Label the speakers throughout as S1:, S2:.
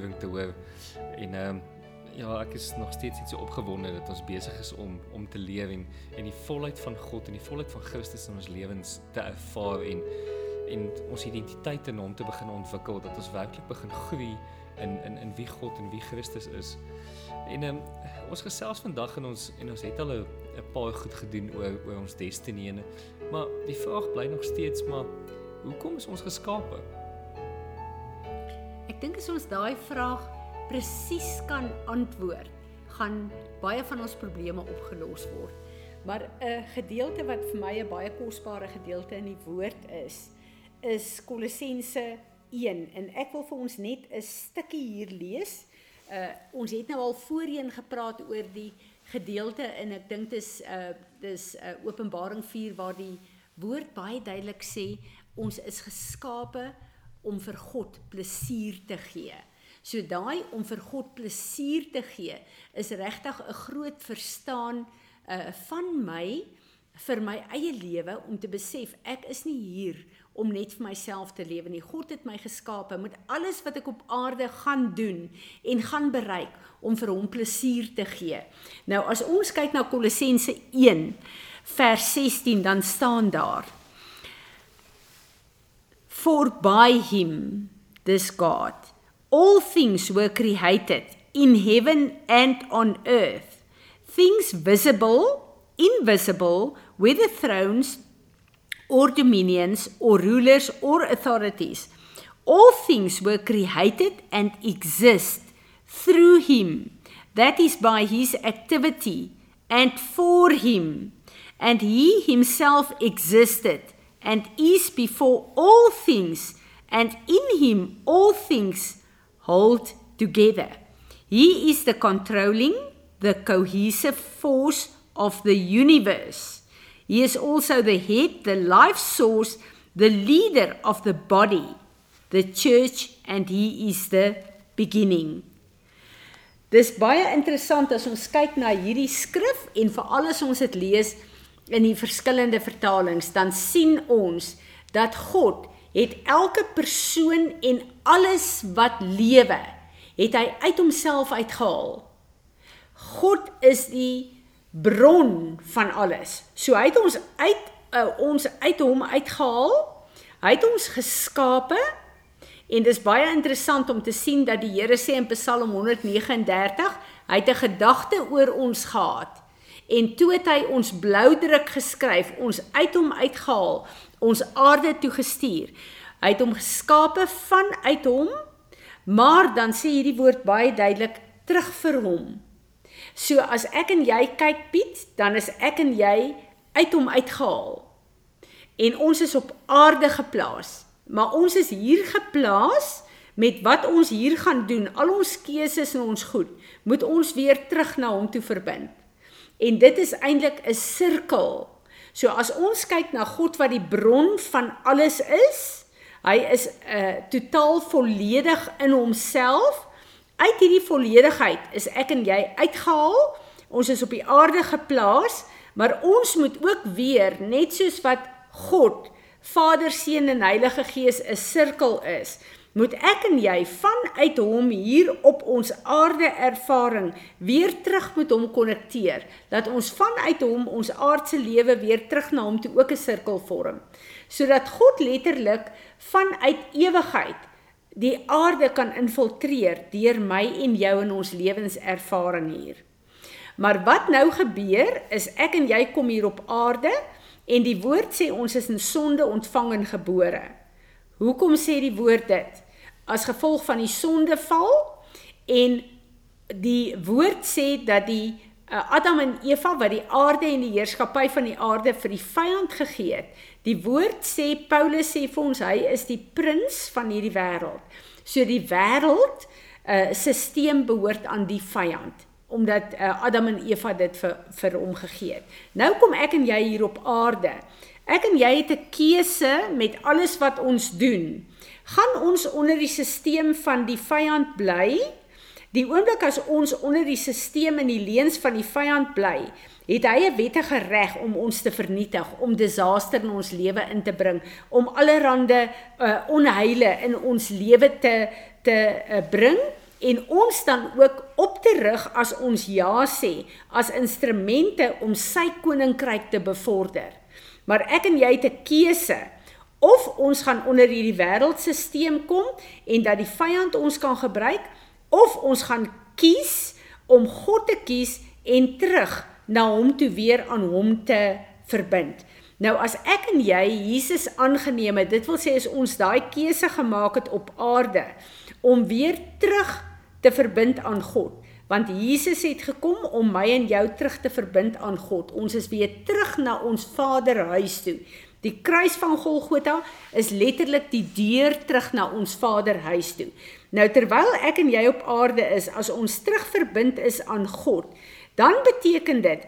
S1: se terugvoering te hoor. En ehm um, ja, ek is nog steeds iets opgewonde dat ons besig is om om te leef en en die volheid van God en die volheid van Christus in ons lewens te ervaar en en ons identiteit in hom te begin ontwikkel dat ons werklik begin groei in in in wie God en wie Christus is. En um, ons gesels vandag in ons en ons het al 'n paar goed gedoen oor oor ons destiny en maar die vraag bly nog steeds maar hoekom is ons geskape?
S2: Ek dink as ons daai vraag presies kan antwoord, gaan baie van ons probleme opgelos word. Maar 'n gedeelte wat vir my 'n baie kosbare gedeelte in die woord is, is Kolossense 1 en ek wil vir ons net 'n stukkie hier lees. Uh ons het nou al voorheen gepraat oor die gedeelte en ek dink dis uh dis uh, Openbaring 4 waar die woord baie duidelik sê ons is geskape om vir God plesier te gee. So daai om vir God plesier te gee is regtig 'n groot verstaan uh van my vir my eie lewe om te besef ek is nie hier om net vir myself te lewe nie. God het my geskape met alles wat ek op aarde gaan doen en gaan bereik om vir hom plesier te gee. Nou as ons kyk na Kolossense 1 vers 16 dan staan daar For by him this God all things were created in heaven and on earth things visible invisible whether thrones or dominions or rulers or authorities. All things were created and exist through him. That is by his activity and for him. And he himself existed and is before all things, and in him all things hold together. He is the controlling, the cohesive force of the universe. He is also the head, the life source, the leader of the body, the church, and he is the beginning. Dis baie interessant as ons kyk na hierdie skrif en veral as ons dit lees in die verskillende vertalings, dan sien ons dat God het elke persoon en alles wat lewe, het hy uit homself uitgehaal. God is die bron van alles. So hy het ons uit uh, ons uit hom uitgehaal. Hy het ons geskape en dis baie interessant om te sien dat die Here sê in Psalm 139, hy het 'n gedagte oor ons gehad. En toe het hy ons bloudruk geskryf, ons uit hom uitgehaal, ons aarde toe gestuur. Hy het hom geskape vanuit hom, maar dan sê hierdie woord baie duidelik terug vir hom. So as ek en jy kyk Piet, dan is ek en jy uit hom uitgehaal. En ons is op aarde geplaas. Maar ons is hier geplaas met wat ons hier gaan doen, al ons keuses en ons goed, moet ons weer terug na hom toe verbind. En dit is eintlik 'n sirkel. So as ons kyk na God wat die bron van alles is, hy is 'n uh, eh, totaal volledig in homself Uit hierdie volledigheid is ek en jy uitgehaal. Ons is op die aarde geplaas, maar ons moet ook weer net soos wat God, Vader, Seun en Heilige Gees 'n sirkel is, moet ek en jy vanuit hom hier op ons aarde ervaring weer terug met hom konnekteer, dat ons vanuit hom ons aardse lewe weer terug na hom toe ook 'n sirkel vorm, sodat God letterlik vanuit ewigheid die aarde kan infiltreer deur my en jou in ons lewenservaring hier. Maar wat nou gebeur is ek en jy kom hier op aarde en die woord sê ons is in sonde ontvang en gebore. Hoekom sê die woord dit? As gevolg van die sondeval en die woord sê dat die uh, Adam en Eva wat die aarde en die heerskappy van die aarde vir die vyand gegee het, Die woord sê Paulus sê vir ons hy is die prins van hierdie wêreld. So die wêreld uh, eh, stelsel behoort aan die vyand omdat uh, Adam en Eva dit vir vir hom gegee het. Nou kom ek en jy hier op aarde. Ek en jy het 'n keuse met alles wat ons doen. Gaan ons onder die stelsel van die vyand bly Die oomblik as ons onder die stelsel en die leuns van die vyand bly, het hy 'n wettige reg om ons te vernietig, om disaster in ons lewe in te bring, om allerlei uh, onheile in ons lewe te te uh, bring en ons dan ook op te rig as ons ja sê as instrumente om sy koninkryk te bevorder. Maar ek en jy het 'n keuse of ons gaan onder hierdie wêreldstelsel kom en dat die vyand ons kan gebruik of ons gaan kies om God te kies en terug na hom toe weer aan hom te verbind. Nou as ek en jy Jesus aangeneem het, dit wil sê as ons daai keuse gemaak het op aarde om weer terug te verbind aan God, want Jesus het gekom om my en jou terug te verbind aan God. Ons is weer terug na ons Vader huis toe. Die kruis van Golgotha is letterlik die deur terug na ons Vader huis toe. Nou terwyl ek en jy op aarde is, as ons terug verbind is aan God, dan beteken dit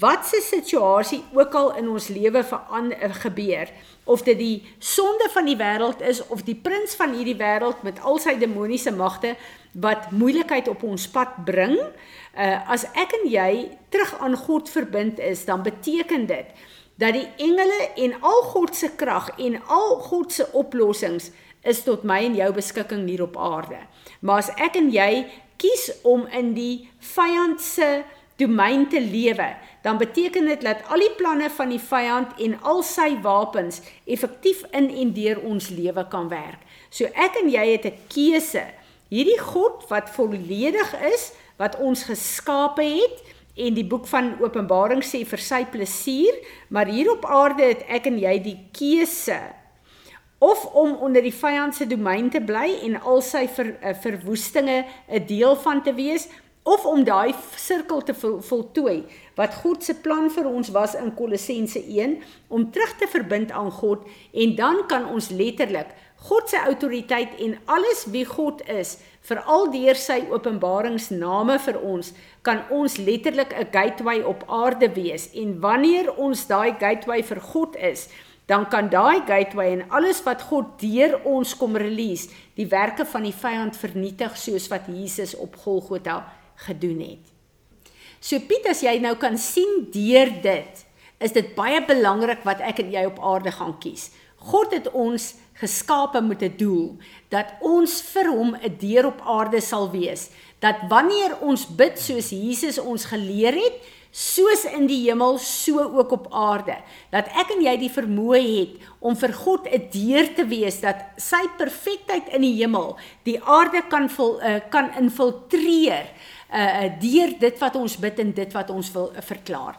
S2: wat se situasie ook al in ons lewe verander gebeur of dit die sonde van die wêreld is of die prins van hierdie wêreld met al sy demoniese magte wat moeilikheid op ons pad bring uh, as ek en jy terug aan God verbind is dan beteken dit dat die engele en al God se krag en al God se oplossings is tot my en jou beskikking hier op aarde maar as ek en jy kies om in die vyand se domein te lewe, dan beteken dit dat al die planne van die vyand en al sy wapens effektief in en deur ons lewe kan werk. So ek en jy het 'n keuse. Hierdie God wat volledig is, wat ons geskape het en die boek van Openbaring sê vir sy plesier, maar hier op aarde het ek en jy die keuse of om onder die vyand se domein te bly en al sy ver, uh, verwoestinge 'n deel van te wees of om daai sirkel te vol, voltooi wat God se plan vir ons was in Kolossense 1 om terug te verbind aan God en dan kan ons letterlik God se autoriteit en alles wie God is veral deur sy openbaringsname vir ons kan ons letterlik 'n gateway op aarde wees en wanneer ons daai gateway vir God is dan kan daai gateway en alles wat God deur ons kom release die werke van die vyand vernietig soos wat Jesus op Golgotha gedoen het. So Piet, as jy nou kan sien deur dit, is dit baie belangrik wat ek en jy op aarde gaan kies. God het ons geskape met 'n doel dat ons vir hom 'n deur op aarde sal wees. Dat wanneer ons bid soos Jesus ons geleer het, soos in die hemel, so ook op aarde. Dat ek en jy die vermoë het om vir God 'n deur te wees dat sy perfektheid in die hemel die aarde kan vol, uh, kan infiltreer uh deur dit wat ons bid en dit wat ons wil uh, verklaar.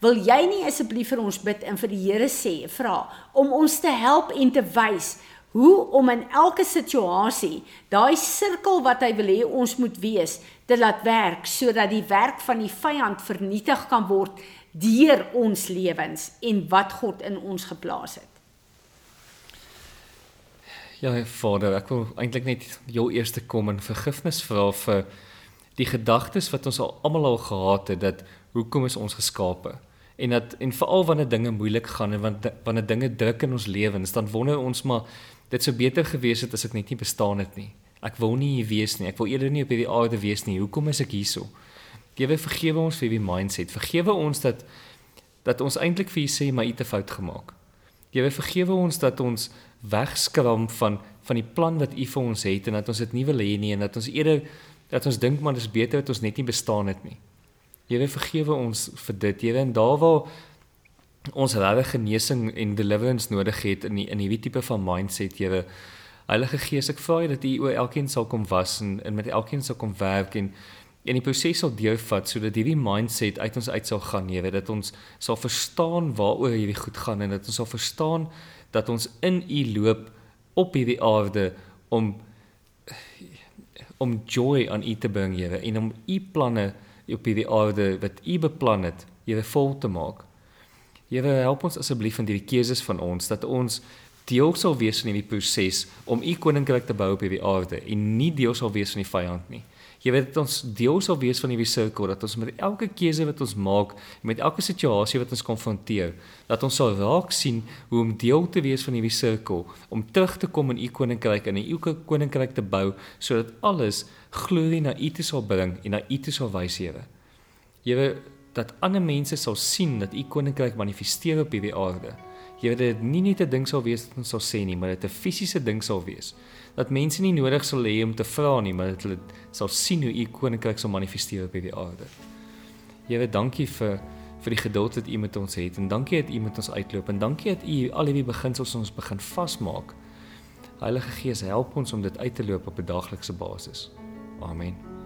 S2: Wil jy nie asseblief vir ons bid en vir die Here sê, vra om ons te help en te wys hoe om in elke situasie daai sirkel wat hy wil hê ons moet wees te laat werk sodat die werk van die vyand vernietig kan word deur ons lewens en wat God in ons geplaas het.
S1: Ja, Vader, ek wil eintlik net jou eerste kom en vergifnis vra vir die gedagtes wat ons al almal al gehad het dat hoekom is ons geskape en dat en veral wanneer dinge moeilik gaan en want wanneer dinge druk in ons lewens dan wonder ons maar dit sou beter gewees het as ek net nie bestaan het nie. Ek wil nie hier wees nie. Ek wil eerder nie op hierdie aarde wees nie. Hoekom is ek hierso? Gewe vergewe ons vir die mindset. Vergewe ons dat dat ons eintlik vir u sê maar u het 'n fout gemaak. Gewe vergewe ons dat ons wegskram van van die plan wat u vir ons het en dat ons dit nie wil hê nie en dat ons eerder dat ons dink maar dis beter dat ons net nie bestaan het nie. Here vergewe ons vir dit. Here en daar waar ons regte genesing en deliverance nodig het in die, in hierdie tipe van mindset, Here Heilige Gees, ek vra dat U oor elkeen sal kom was en, en met elkeen sal kom werk en en die proses sal deurvat sodat hierdie mindset uit ons uit sal gaan, Here, dat ons sal verstaan waaroor hierdie goed gaan en dat ons sal verstaan dat ons in U loop op hierdie aarde om om joy aan U te bring, Here, en om U planne op hierdie aarde wat U beplan het, Here, vol te maak. Here, help ons asseblief in hierdie keuses van ons dat ons deel sal wees van hierdie proses om U koninkryk te bou op hierdie aarde en nie deel sal wees van die vyand nie. Jy weet dat ons deel sal wees van hierdie sirkel dat ons met elke keuse wat ons maak, met elke situasie wat ons konfronteer, dat ons sal raak sien hoe om deel te wees van hierdie sirkel, om terug te kom in u koninkryk en in u koninkryk te bou sodat alles glorie na u toe sal bring en na u toe sal wys, Here. Here dat ander mense sal sien dat u koninkryk manifesteer op hierdie aarde. Here dat dit nie net 'n ding sal wees wat ons sal sê nie, maar dit 'n fisiese ding sal wees dat mense nie nodig sal hê om te vra nie, maar dat hulle sal sien hoe u koninkryk sal manifesteer op hierdie aarde. Here, dankie vir vir die geduld wat u met ons het en dankie dat u met ons uitloop en dankie dat u al hierdie beginsels ons begin vasmaak. Heilige Gees, help ons om dit uit te loop op 'n daaglikse basis. Amen.